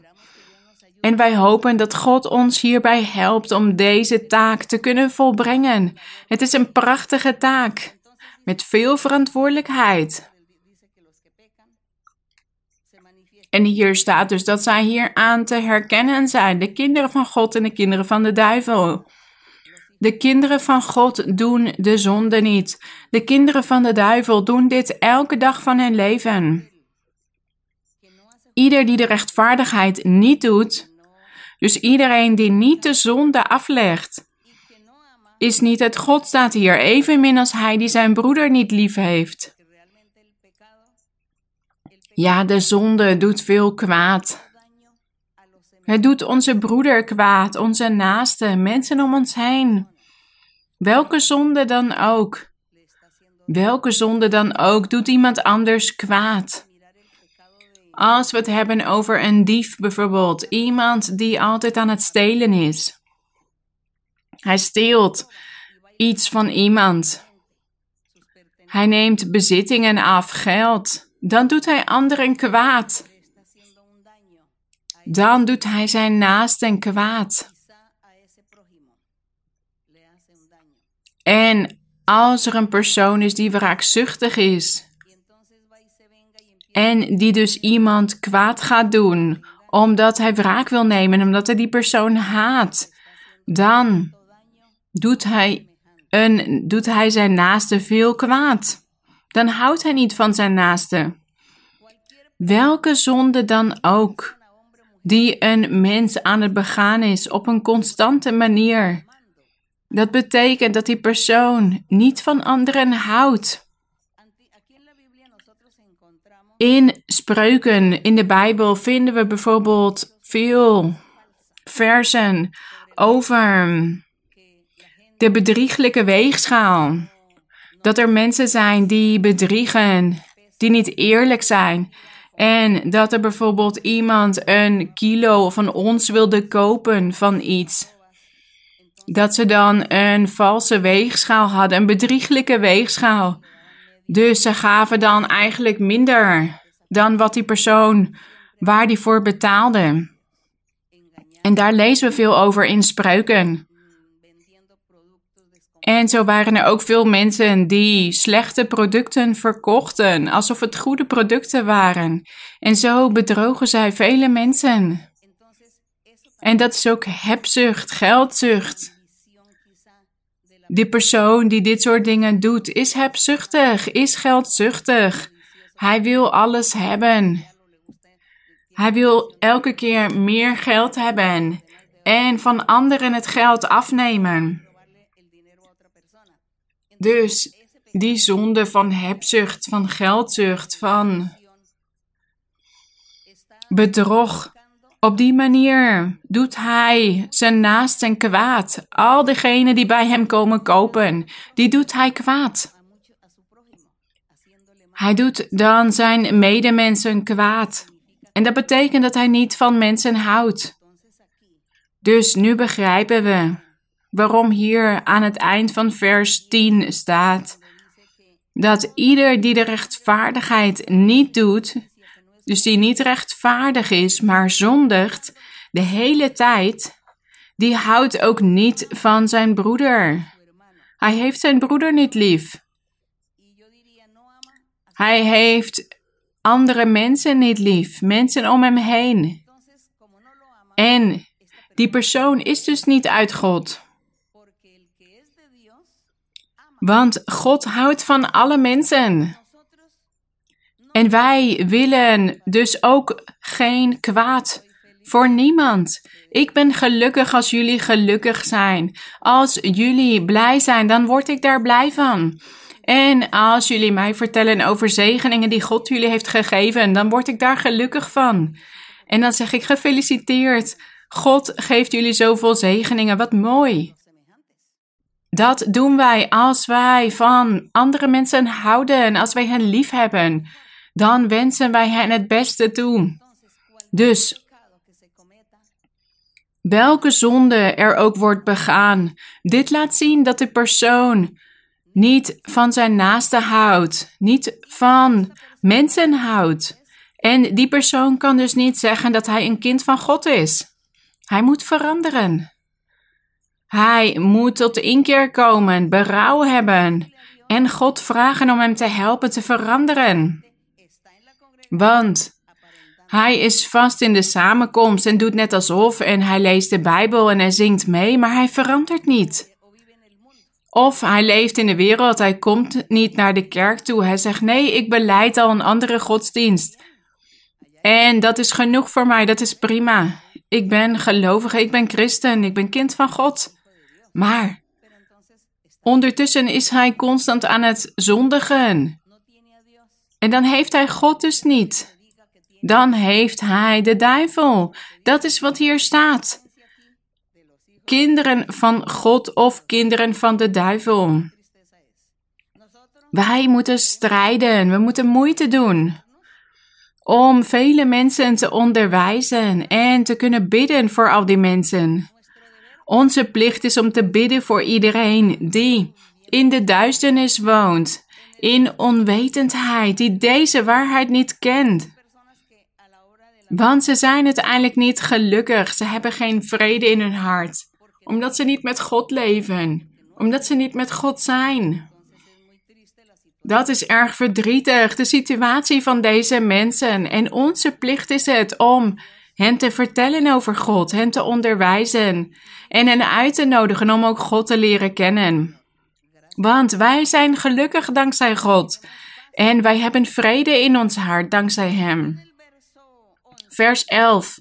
En wij hopen dat God ons hierbij helpt om deze taak te kunnen volbrengen. Het is een prachtige taak met veel verantwoordelijkheid. En hier staat dus dat zij hier aan te herkennen zijn, de kinderen van God en de kinderen van de duivel. De kinderen van God doen de zonde niet. De kinderen van de duivel doen dit elke dag van hun leven. Ieder die de rechtvaardigheid niet doet, dus iedereen die niet de zonde aflegt, is niet het God, staat hier, evenmin als hij die zijn broeder niet lief heeft. Ja, de zonde doet veel kwaad. Het doet onze broeder kwaad, onze naasten, mensen om ons heen. Welke zonde dan ook. Welke zonde dan ook doet iemand anders kwaad. Als we het hebben over een dief bijvoorbeeld, iemand die altijd aan het stelen is. Hij steelt iets van iemand. Hij neemt bezittingen af, geld dan doet hij anderen kwaad. Dan doet hij zijn naasten kwaad. En als er een persoon is die wraakzuchtig is en die dus iemand kwaad gaat doen omdat hij wraak wil nemen, omdat hij die persoon haat, dan doet hij, een, doet hij zijn naaste veel kwaad dan houdt hij niet van zijn naaste. Welke zonde dan ook, die een mens aan het begaan is op een constante manier. Dat betekent dat die persoon niet van anderen houdt. In spreuken in de Bijbel vinden we bijvoorbeeld veel versen over de bedrieglijke weegschaal Dat er mensen zijn die bedriegen, die niet eerlijk zijn. En dat er bijvoorbeeld iemand een kilo een ons wilde kopen van iets. Dat ze dan een valse weegschaal hadden, een bedrieglijke weegschaal. Dus ze gaven dan eigenlijk minder dan wat die persoon waar die voor betaalde. En daar lezen we veel over in spreuken. En zo waren er ook veel mensen die slechte producten verkochten, alsof het goede producten waren. En zo bedrogen zij vele mensen. En dat is ook hebzucht, geldzucht. Die persoon die dit soort dingen doet, is hebzuchtig, is geldzuchtig. Hij wil alles hebben. Hij wil elke keer meer geld hebben en van anderen het geld afnemen. Dus die zonde van hebzucht, van geldzucht, van bedrog. Op die manier doet hij zijn naasten kwaad. Al diegenen die bij hem komen kopen, die doet hij kwaad. Hij doet dan zijn medemensen kwaad. En dat betekent dat hij niet van mensen houdt. Dus nu begrijpen we waarom hier aan het eind van vers 10 staat dat ieder die de rechtvaardigheid niet doet, dus die niet rechtvaardig is, maar zondigt de hele tijd, die houdt ook niet van zijn broeder. Hij heeft zijn broeder niet lief. Hij heeft andere mensen niet lief, mensen om hem heen. En die persoon is dus niet uit God. Want God houdt van alle mensen. En wij willen dus ook geen kwaad voor niemand. Ik ben gelukkig als jullie gelukkig zijn. Als jullie blij zijn, dan word ik daar blij van. En als jullie mij vertellen over zegeningen die God jullie heeft gegeven, dan word ik daar gelukkig van. En dan zeg ik gefeliciteerd. God geeft jullie zoveel zegeningen. Wat mooi. Dat doen wij als wij van andere mensen houden, als wij hen lief hebben. Dan wensen wij hen het beste toe. Dus welke zonde er ook wordt begaan, dit laat zien dat de persoon niet van zijn naaste houdt, niet van mensen houdt. En die persoon kan dus niet zeggen dat hij een kind van God is. Hij moet veranderen. Hij moet tot de inkeer komen, berouw hebben en God vragen om hem te helpen te veranderen. Want hij is vast in de samenkomst en doet net alsof en hij leest de Bijbel en hij zingt mee, maar hij verandert niet. Of hij leeft in de wereld, hij komt niet naar de kerk toe. Hij zegt: Nee, ik beleid al een andere godsdienst. En dat is genoeg voor mij, dat is prima. Ik ben gelovige, ik ben christen, ik ben kind van God. Maar ondertussen is hij constant aan het zondigen. En dan heeft hij God dus niet. Dan heeft hij de duivel. Dat is wat hier staat kinderen van God of kinderen van de duivel. Wij moeten strijden, we moeten moeite doen om vele mensen te onderwijzen en te kunnen bidden voor al die mensen. Onze plicht is om te bidden voor iedereen die in de duisternis woont, in onwetendheid, die deze waarheid niet kent. Want ze zijn uiteindelijk niet gelukkig, ze hebben geen vrede in hun hart omdat ze niet met God leven. Omdat ze niet met God zijn. Dat is erg verdrietig, de situatie van deze mensen. En onze plicht is het om hen te vertellen over God, hen te onderwijzen en hen uit te nodigen om ook God te leren kennen. Want wij zijn gelukkig dankzij God en wij hebben vrede in ons hart dankzij Hem. Vers 11.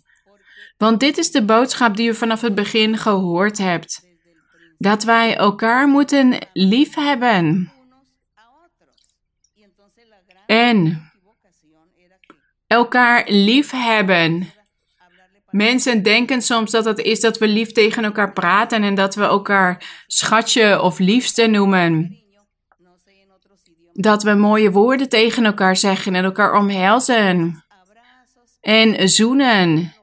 Want dit is de boodschap die u vanaf het begin gehoord hebt. Dat wij elkaar moeten liefhebben. En elkaar liefhebben. Mensen denken soms dat het is dat we lief tegen elkaar praten en dat we elkaar schatje of liefste noemen. Dat we mooie woorden tegen elkaar zeggen en elkaar omhelzen. En zoenen.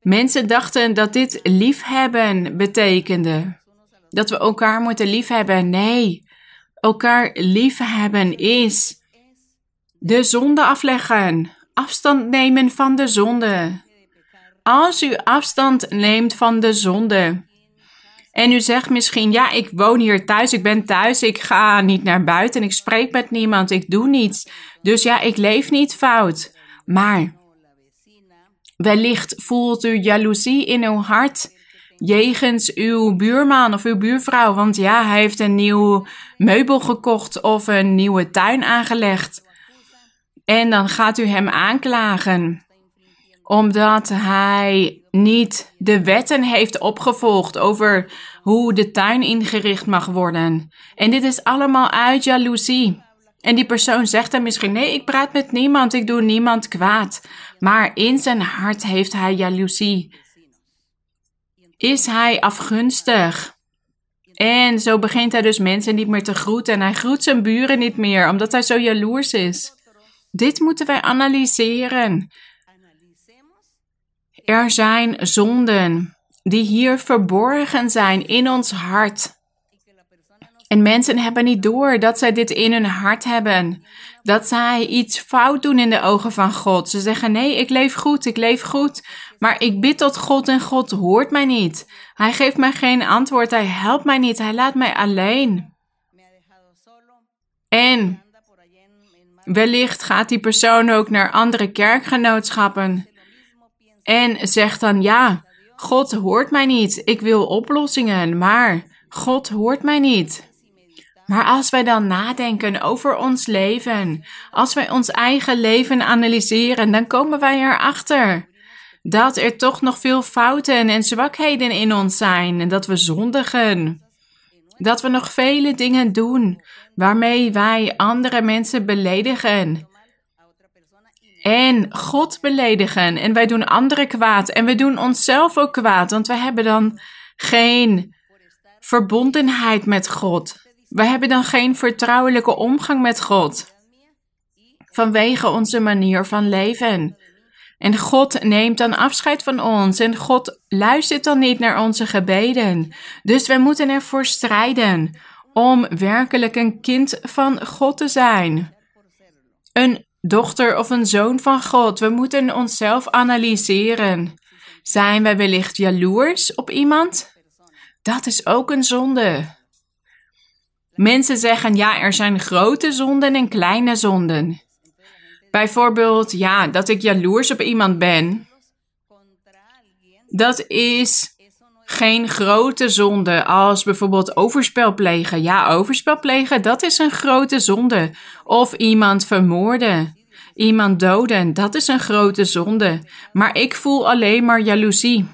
Mensen dachten dat dit liefhebben betekende. Dat we elkaar moeten liefhebben. Nee, elkaar liefhebben is de zonde afleggen. Afstand nemen van de zonde. Als u afstand neemt van de zonde. En u zegt misschien, ja, ik woon hier thuis, ik ben thuis, ik ga niet naar buiten, ik spreek met niemand, ik doe niets. Dus ja, ik leef niet fout. Maar wellicht voelt u jaloezie in uw hart jegens uw buurman of uw buurvrouw, want ja, hij heeft een nieuw meubel gekocht of een nieuwe tuin aangelegd. En dan gaat u hem aanklagen omdat hij niet de wetten heeft opgevolgd over hoe de tuin ingericht mag worden. En dit is allemaal uit jaloezie. En die persoon zegt dan misschien: Nee, ik praat met niemand, ik doe niemand kwaad. Maar in zijn hart heeft hij jaloezie. Is hij afgunstig? En zo begint hij dus mensen niet meer te groeten. En hij groet zijn buren niet meer, omdat hij zo jaloers is. Dit moeten wij analyseren. Er zijn zonden die hier verborgen zijn in ons hart. En mensen hebben niet door dat zij dit in hun hart hebben. Dat zij iets fout doen in de ogen van God. Ze zeggen: Nee, ik leef goed, ik leef goed. Maar ik bid tot God en God hoort mij niet. Hij geeft mij geen antwoord, hij helpt mij niet, hij laat mij alleen. En wellicht gaat die persoon ook naar andere kerkgenootschappen en zegt dan ja, God hoort mij niet. Ik wil oplossingen, maar God hoort mij niet. Maar als wij dan nadenken over ons leven, als wij ons eigen leven analyseren, dan komen wij erachter dat er toch nog veel fouten en zwakheden in ons zijn en dat we zondigen. Dat we nog vele dingen doen waarmee wij andere mensen beledigen en God beledigen. En wij doen anderen kwaad. En we doen onszelf ook kwaad, want we hebben dan geen verbondenheid met God. We hebben dan geen vertrouwelijke omgang met God. Vanwege onze manier van leven. En God neemt dan afscheid van ons en God luistert dan niet naar onze gebeden. Dus we moeten ervoor strijden om werkelijk een kind van God te zijn. Een dochter of een zoon van God. We moeten onszelf analyseren. Zijn wij wellicht jaloers op iemand? Dat is ook een zonde. Mensen zeggen ja, er zijn grote zonden en kleine zonden. Bijvoorbeeld, ja, dat ik jaloers op iemand ben. Dat is geen grote zonde als bijvoorbeeld overspel plegen. Ja, overspel plegen, dat is een grote zonde. Of iemand vermoorden. Iemand doden, dat is een grote zonde. Maar ik voel alleen maar jaloezie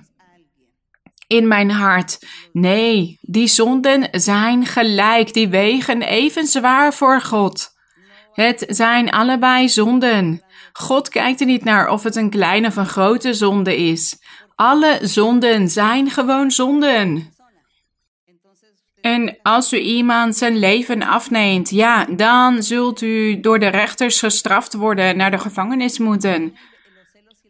in mijn hart. Nee, die zonden zijn gelijk, die wegen even zwaar voor God. Het zijn allebei zonden. God kijkt er niet naar of het een kleine of een grote zonde is. Alle zonden zijn gewoon zonden. En als u iemand zijn leven afneemt, ja, dan zult u door de rechters gestraft worden, naar de gevangenis moeten.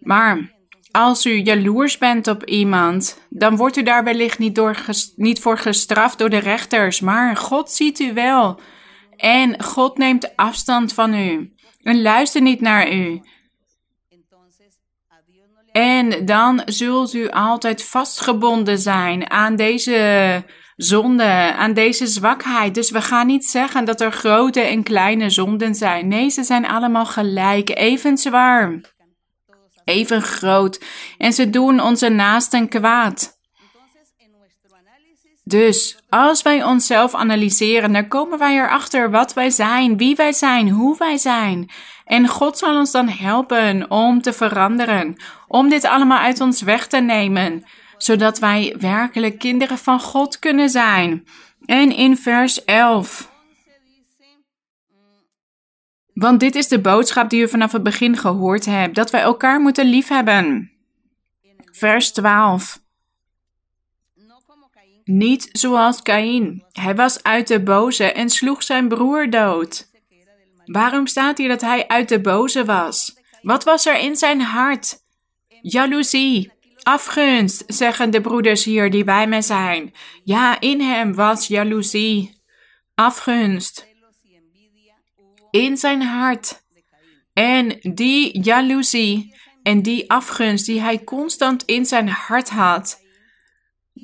Maar als u jaloers bent op iemand, dan wordt u daar wellicht niet, door niet voor gestraft door de rechters, maar God ziet u wel. En God neemt afstand van u en luistert niet naar u. En dan zult u altijd vastgebonden zijn aan deze zonde, aan deze zwakheid. Dus we gaan niet zeggen dat er grote en kleine zonden zijn. Nee, ze zijn allemaal gelijk, even zwaar, even groot. En ze doen onze naasten kwaad. Dus als wij onszelf analyseren, dan komen wij erachter wat wij zijn, wie wij zijn, hoe wij zijn. En God zal ons dan helpen om te veranderen, om dit allemaal uit ons weg te nemen zodat wij werkelijk kinderen van God kunnen zijn. En in vers 11. Want dit is de boodschap die u vanaf het begin gehoord hebt: dat wij elkaar moeten liefhebben. Vers 12. Niet zoals Kaïn. Hij was uit de boze en sloeg zijn broer dood. Waarom staat hier dat hij uit de boze was? Wat was er in zijn hart? Jaloezie, afgunst, zeggen de broeders hier die bij mij zijn. Ja, in hem was jaloezie, afgunst. In zijn hart. En die jaloezie en die afgunst die hij constant in zijn hart had,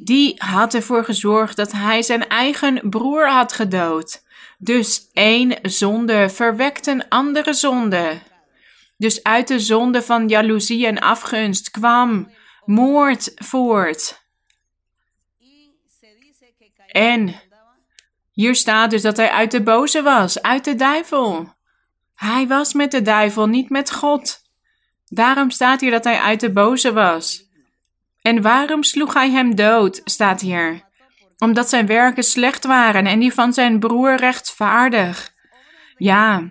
die had ervoor gezorgd dat hij zijn eigen broer had gedood. Dus één zonde verwekt een andere zonde. Dus uit de zonde van jaloezie en afgunst kwam moord voort. En hier staat dus dat hij uit de boze was, uit de duivel. Hij was met de duivel, niet met God. Daarom staat hier dat hij uit de boze was. En waarom sloeg hij hem dood, staat hier? Omdat zijn werken slecht waren en die van zijn broer rechtvaardig. Ja,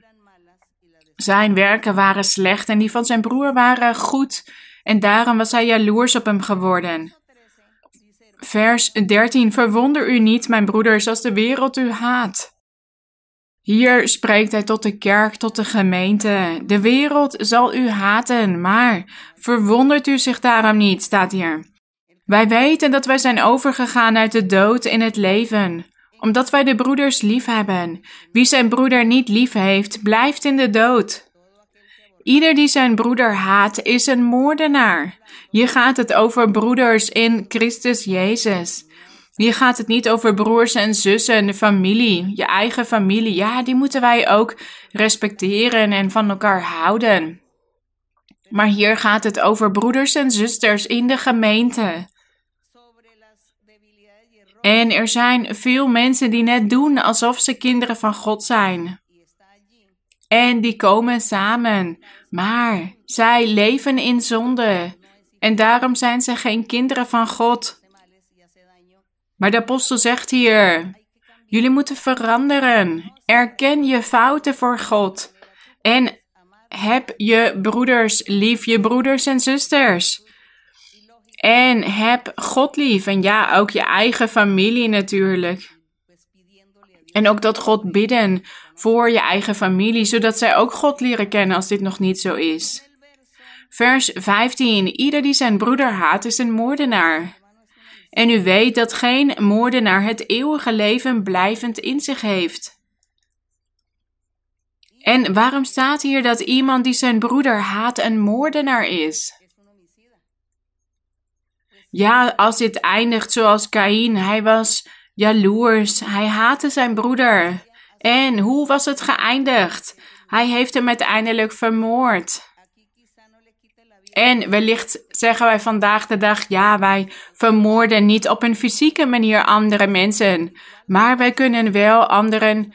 zijn werken waren slecht en die van zijn broer waren goed. En daarom was hij jaloers op hem geworden. Vers 13. Verwonder u niet, mijn broeders, als de wereld u haat. Hier spreekt hij tot de kerk, tot de gemeente. De wereld zal u haten, maar verwondert u zich daarom niet, staat hier. Wij weten dat wij zijn overgegaan uit de dood in het leven, omdat wij de broeders lief hebben. Wie zijn broeder niet lief heeft, blijft in de dood. Ieder die zijn broeder haat, is een moordenaar. Je gaat het over broeders in Christus Jezus. Hier gaat het niet over broers en zussen, de familie, je eigen familie. Ja, die moeten wij ook respecteren en van elkaar houden. Maar hier gaat het over broeders en zusters in de gemeente. En er zijn veel mensen die net doen alsof ze kinderen van God zijn. En die komen samen, maar zij leven in zonde. En daarom zijn ze geen kinderen van God. Maar de apostel zegt hier: Jullie moeten veranderen. Erken je fouten voor God. En heb je broeders lief, je broeders en zusters. En heb God lief. En ja, ook je eigen familie natuurlijk. En ook dat God bidden voor je eigen familie, zodat zij ook God leren kennen als dit nog niet zo is. Vers 15. Ieder die zijn broeder haat is een moordenaar. En u weet dat geen moordenaar het eeuwige leven blijvend in zich heeft. En waarom staat hier dat iemand die zijn broeder haat een moordenaar is? Ja, als dit eindigt zoals Kain, hij was jaloers, hij haatte zijn broeder. En hoe was het geëindigd? Hij heeft hem uiteindelijk vermoord. En wellicht zeggen wij vandaag de dag, ja, wij vermoorden niet op een fysieke manier andere mensen, maar wij kunnen wel anderen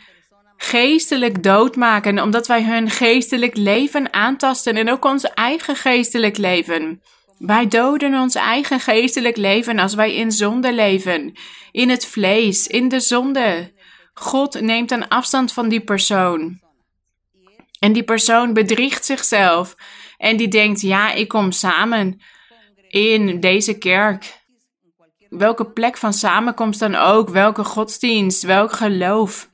geestelijk doodmaken, omdat wij hun geestelijk leven aantasten en ook ons eigen geestelijk leven. Wij doden ons eigen geestelijk leven als wij in zonde leven, in het vlees, in de zonde. God neemt een afstand van die persoon. En die persoon bedriegt zichzelf. En die denkt, ja, ik kom samen in deze kerk. Welke plek van samenkomst dan ook, welke godsdienst, welk geloof.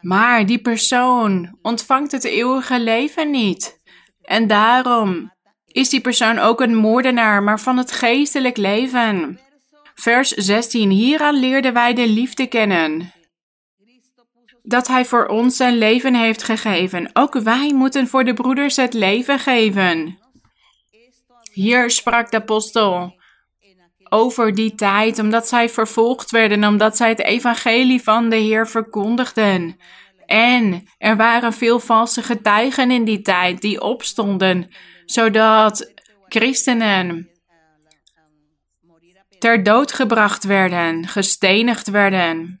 Maar die persoon ontvangt het eeuwige leven niet. En daarom is die persoon ook een moordenaar, maar van het geestelijk leven. Vers 16. Hieraan leerden wij de liefde kennen. Dat hij voor ons zijn leven heeft gegeven. Ook wij moeten voor de broeders het leven geven. Hier sprak de apostel over die tijd, omdat zij vervolgd werden, omdat zij het evangelie van de Heer verkondigden. En er waren veel valse getuigen in die tijd die opstonden zodat christenen ter dood gebracht werden, gestenigd werden.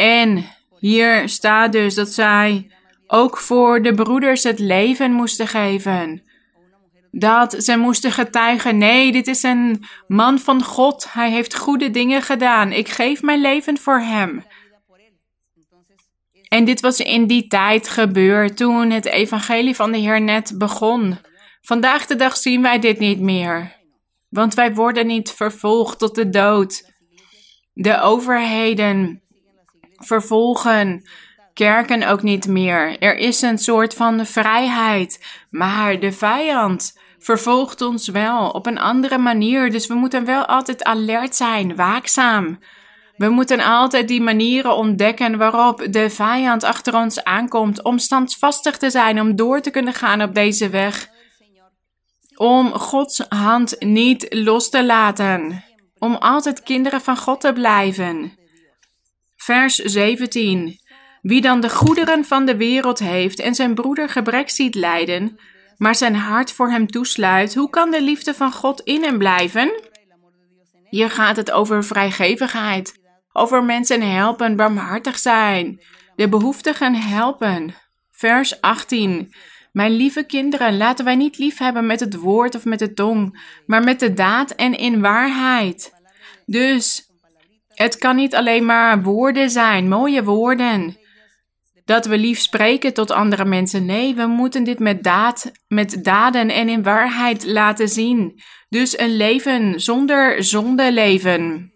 En hier staat dus dat zij ook voor de broeders het leven moesten geven. Dat ze moesten getuigen: nee, dit is een man van God. Hij heeft goede dingen gedaan. Ik geef mijn leven voor hem. En dit was in die tijd gebeurd toen het evangelie van de Heer net begon. Vandaag de dag zien wij dit niet meer, want wij worden niet vervolgd tot de dood. De overheden vervolgen kerken ook niet meer. Er is een soort van vrijheid. Maar de vijand vervolgt ons wel op een andere manier. Dus we moeten wel altijd alert zijn, waakzaam. We moeten altijd die manieren ontdekken waarop de vijand achter ons aankomt om standvastig te zijn, om door te kunnen gaan op deze weg. Om Gods hand niet los te laten. Om altijd kinderen van God te blijven. Vers 17. Wie dan de goederen van de wereld heeft en zijn broeder gebrek ziet lijden, maar zijn hart voor hem toesluit, hoe kan de liefde van God in hem blijven? Hier gaat het over vrijgevigheid, over mensen helpen, barmhartig zijn, de behoeftigen helpen. Vers 18. Mijn lieve kinderen, laten wij niet lief hebben met het woord of met de tong, maar met de daad en in waarheid. Dus het kan niet alleen maar woorden zijn, mooie woorden. Dat we lief spreken tot andere mensen. Nee, we moeten dit met, daad, met daden en in waarheid laten zien. Dus een leven zonder zonde leven.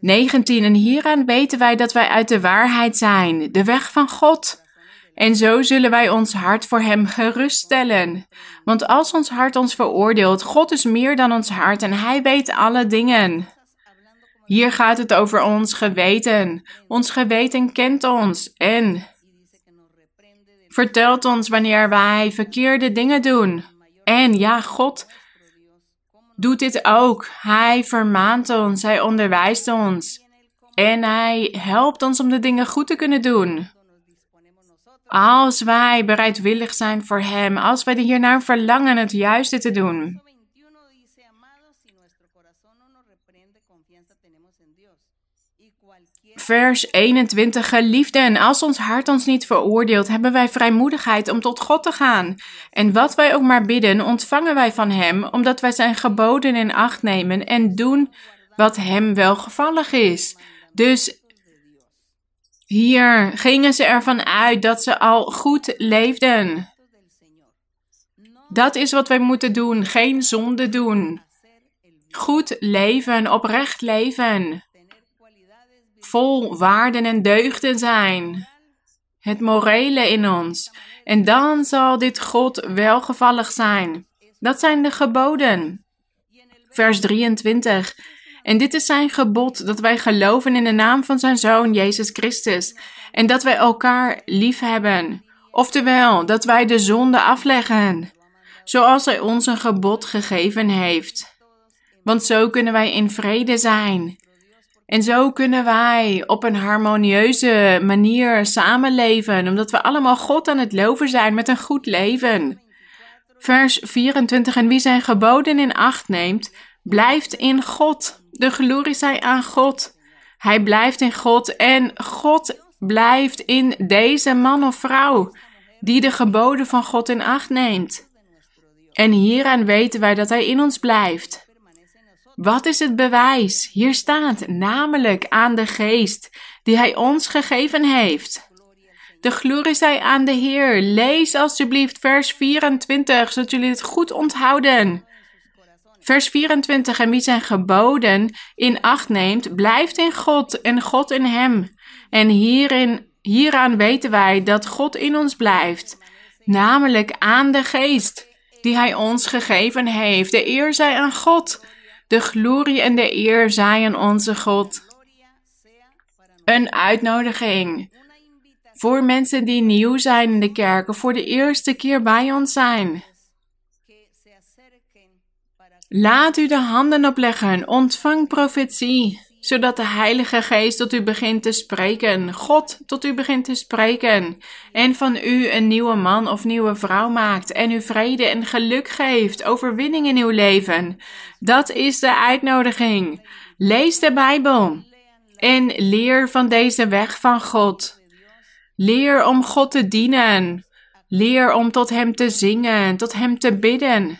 19. En hieraan weten wij dat wij uit de waarheid zijn, de weg van God. En zo zullen wij ons hart voor Hem geruststellen. Want als ons hart ons veroordeelt, God is meer dan ons hart en Hij weet alle dingen. Hier gaat het over ons geweten. Ons geweten kent ons en vertelt ons wanneer wij verkeerde dingen doen. En ja, God doet dit ook. Hij vermaant ons, hij onderwijst ons. En hij helpt ons om de dingen goed te kunnen doen. Als wij bereidwillig zijn voor Hem, als wij hiernaar verlangen het juiste te doen. Vers 21. Geliefden, als ons hart ons niet veroordeelt, hebben wij vrijmoedigheid om tot God te gaan. En wat wij ook maar bidden, ontvangen wij van Hem, omdat wij Zijn geboden in acht nemen en doen wat Hem welgevallig is. Dus hier gingen ze ervan uit dat ze al goed leefden. Dat is wat wij moeten doen, geen zonde doen. Goed leven, oprecht leven vol waarden en deugden zijn. Het morele in ons. En dan zal dit God welgevallig zijn. Dat zijn de geboden. Vers 23. En dit is zijn gebod, dat wij geloven in de naam van zijn Zoon Jezus Christus. En dat wij elkaar lief hebben. Oftewel, dat wij de zonde afleggen. Zoals hij ons een gebod gegeven heeft. Want zo kunnen wij in vrede zijn. En zo kunnen wij op een harmonieuze manier samenleven, omdat we allemaal God aan het loven zijn met een goed leven. Vers 24: En wie zijn geboden in acht neemt, blijft in God. De glorie zij aan God. Hij blijft in God en God blijft in deze man of vrouw die de geboden van God in acht neemt. En hieraan weten wij dat Hij in ons blijft. Wat is het bewijs? Hier staat namelijk aan de geest die Hij ons gegeven heeft. De glorie zij aan de Heer. Lees alsjeblieft vers 24, zodat jullie het goed onthouden. Vers 24, en wie zijn geboden in acht neemt, blijft in God en God in hem. En hierin, hieraan weten wij dat God in ons blijft, namelijk aan de geest die Hij ons gegeven heeft. De eer zij aan God de glorie en de eer zijn onze God. Een uitnodiging voor mensen die nieuw zijn in de kerk of voor de eerste keer bij ons zijn. Laat u de handen opleggen, ontvang profetie zodat de Heilige Geest tot u begint te spreken, God tot u begint te spreken, en van u een nieuwe man of nieuwe vrouw maakt, en u vrede en geluk geeft, overwinning in uw leven. Dat is de uitnodiging. Lees de Bijbel en leer van deze weg van God. Leer om God te dienen. Leer om tot Hem te zingen, tot Hem te bidden,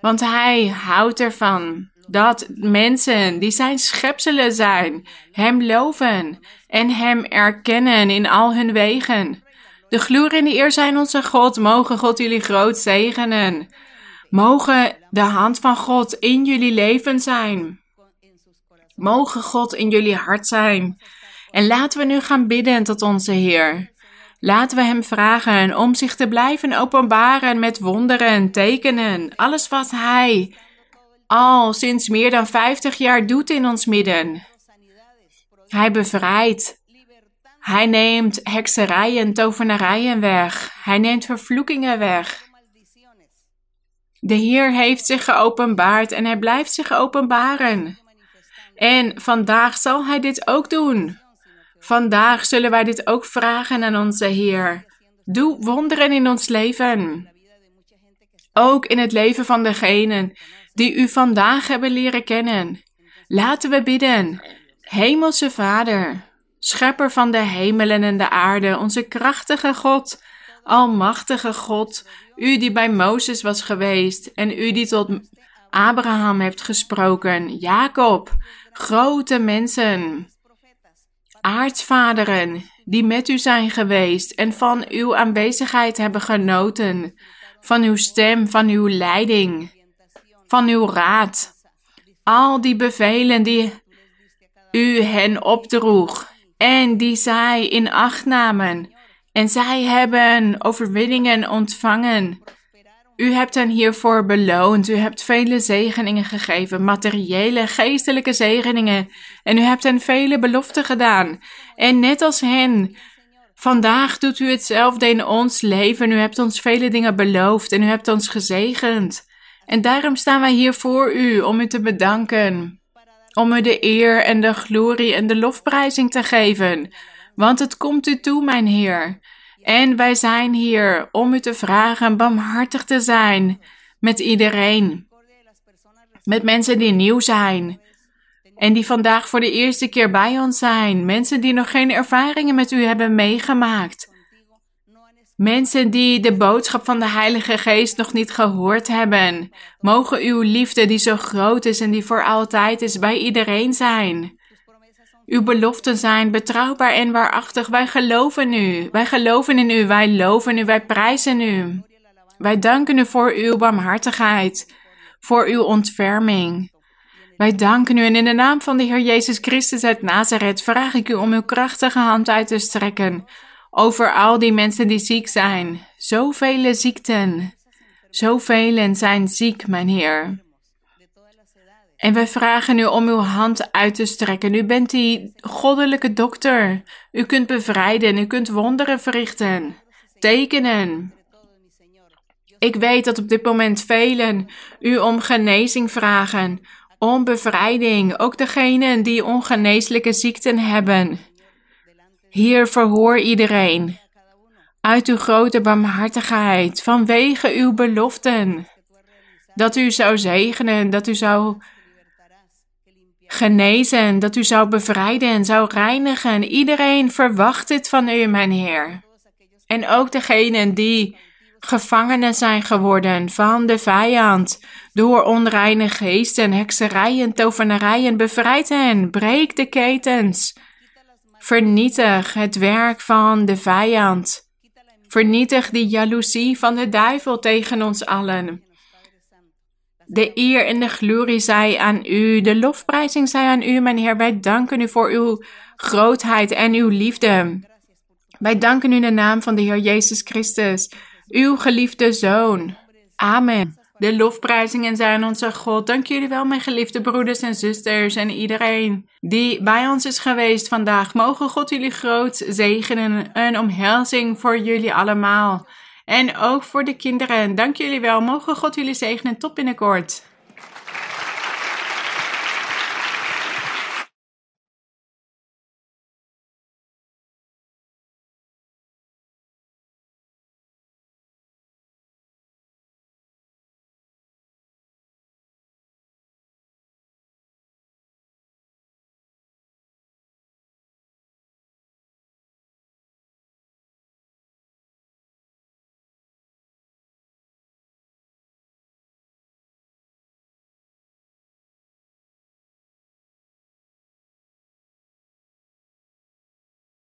want Hij houdt ervan dat mensen die zijn schepselen zijn, Hem loven en Hem erkennen in al hun wegen. De glorie en de eer zijn onze God. Mogen God jullie groot zegenen. Mogen de hand van God in jullie leven zijn. Mogen God in jullie hart zijn. En laten we nu gaan bidden tot onze Heer. Laten we Hem vragen om zich te blijven openbaren met wonderen, tekenen, alles wat Hij al sinds meer dan 50 jaar doet in ons midden. Hij bevrijdt. Hij neemt hekserijen, tovenarijen weg. Hij neemt vervloekingen weg. De Heer heeft zich geopenbaard en hij blijft zich openbaren. En vandaag zal hij dit ook doen. Vandaag zullen wij dit ook vragen aan onze Heer. Doe wonderen in ons leven. Ook in het leven van degenen die u vandaag hebben leren kennen. Laten we bidden. Hemelse Vader, schepper van de hemelen en de aarde, onze krachtige God, almachtige God, u die bij Mozes was geweest en u die tot Abraham hebt gesproken, Jacob, grote mensen, aartsvaderen die met u zijn geweest en van uw aanwezigheid hebben genoten, van uw stem, van uw leiding, van uw raad. Al die bevelen die u hen opdroeg en die zij in acht namen. En zij hebben overwinningen ontvangen. U hebt hen hiervoor beloond. U hebt vele zegeningen gegeven, materiële, geestelijke zegeningen. En u hebt hen vele beloften gedaan. En net als hen, vandaag doet u hetzelfde in ons leven. U hebt ons vele dingen beloofd en u hebt ons gezegend. En daarom staan wij hier voor u om u te bedanken. Om u de eer en de glorie en de lofprijzing te geven. Want het komt u toe, mijn Heer. En wij zijn hier om u te vragen barmhartig te zijn met iedereen. Met mensen die nieuw zijn. En die vandaag voor de eerste keer bij ons zijn. Mensen die nog geen ervaringen met u hebben meegemaakt. Mensen die de boodschap van de Heilige Geest nog niet gehoord hebben. Mogen uw liefde, die zo groot is en die voor altijd is, bij iedereen zijn. Uw beloften zijn betrouwbaar en waarachtig. Wij geloven u. Wij geloven in u. Wij loven u. Wij prijzen u. Wij danken u voor uw barmhartigheid, voor uw ontferming. Wij danken u en in de naam van de Heer Jezus Christus uit Nazareth vraag ik u om uw krachtige hand uit te strekken over al die mensen die ziek zijn. Zoveel ziekten. Zoveel zijn ziek, mijn Heer. En wij vragen u om uw hand uit te strekken. U bent die goddelijke dokter. U kunt bevrijden, u kunt wonderen verrichten, tekenen. Ik weet dat op dit moment velen u om genezing vragen, om bevrijding, ook degenen die ongeneeslijke ziekten hebben. Hier verhoor iedereen. Uit uw grote barmhartigheid, vanwege uw beloften. Dat u zou zegenen, dat u zou genezen, dat u zou bevrijden en zou reinigen. Iedereen verwacht dit van u, mijn Heer. En ook degenen die gevangenen zijn geworden van de vijand, door onreine geesten, hekserijen, tovenarijen, bevrijd hen, breek de ketens. Vernietig het werk van de vijand. Vernietig die jaloezie van de duivel tegen ons allen. De eer en de glorie zij aan u, de lofprijzing zij aan u, mijn Heer. Wij danken u voor uw grootheid en uw liefde. Wij danken u in de naam van de Heer Jezus Christus, uw geliefde Zoon. Amen. De lofprijzingen zijn onze God. Dank jullie wel, mijn geliefde broeders en zusters en iedereen die bij ons is geweest vandaag. Mogen God jullie groot zegenen. Een omhelzing voor jullie allemaal. En ook voor de kinderen. Dank jullie wel. Mogen God jullie zegenen. Tot binnenkort.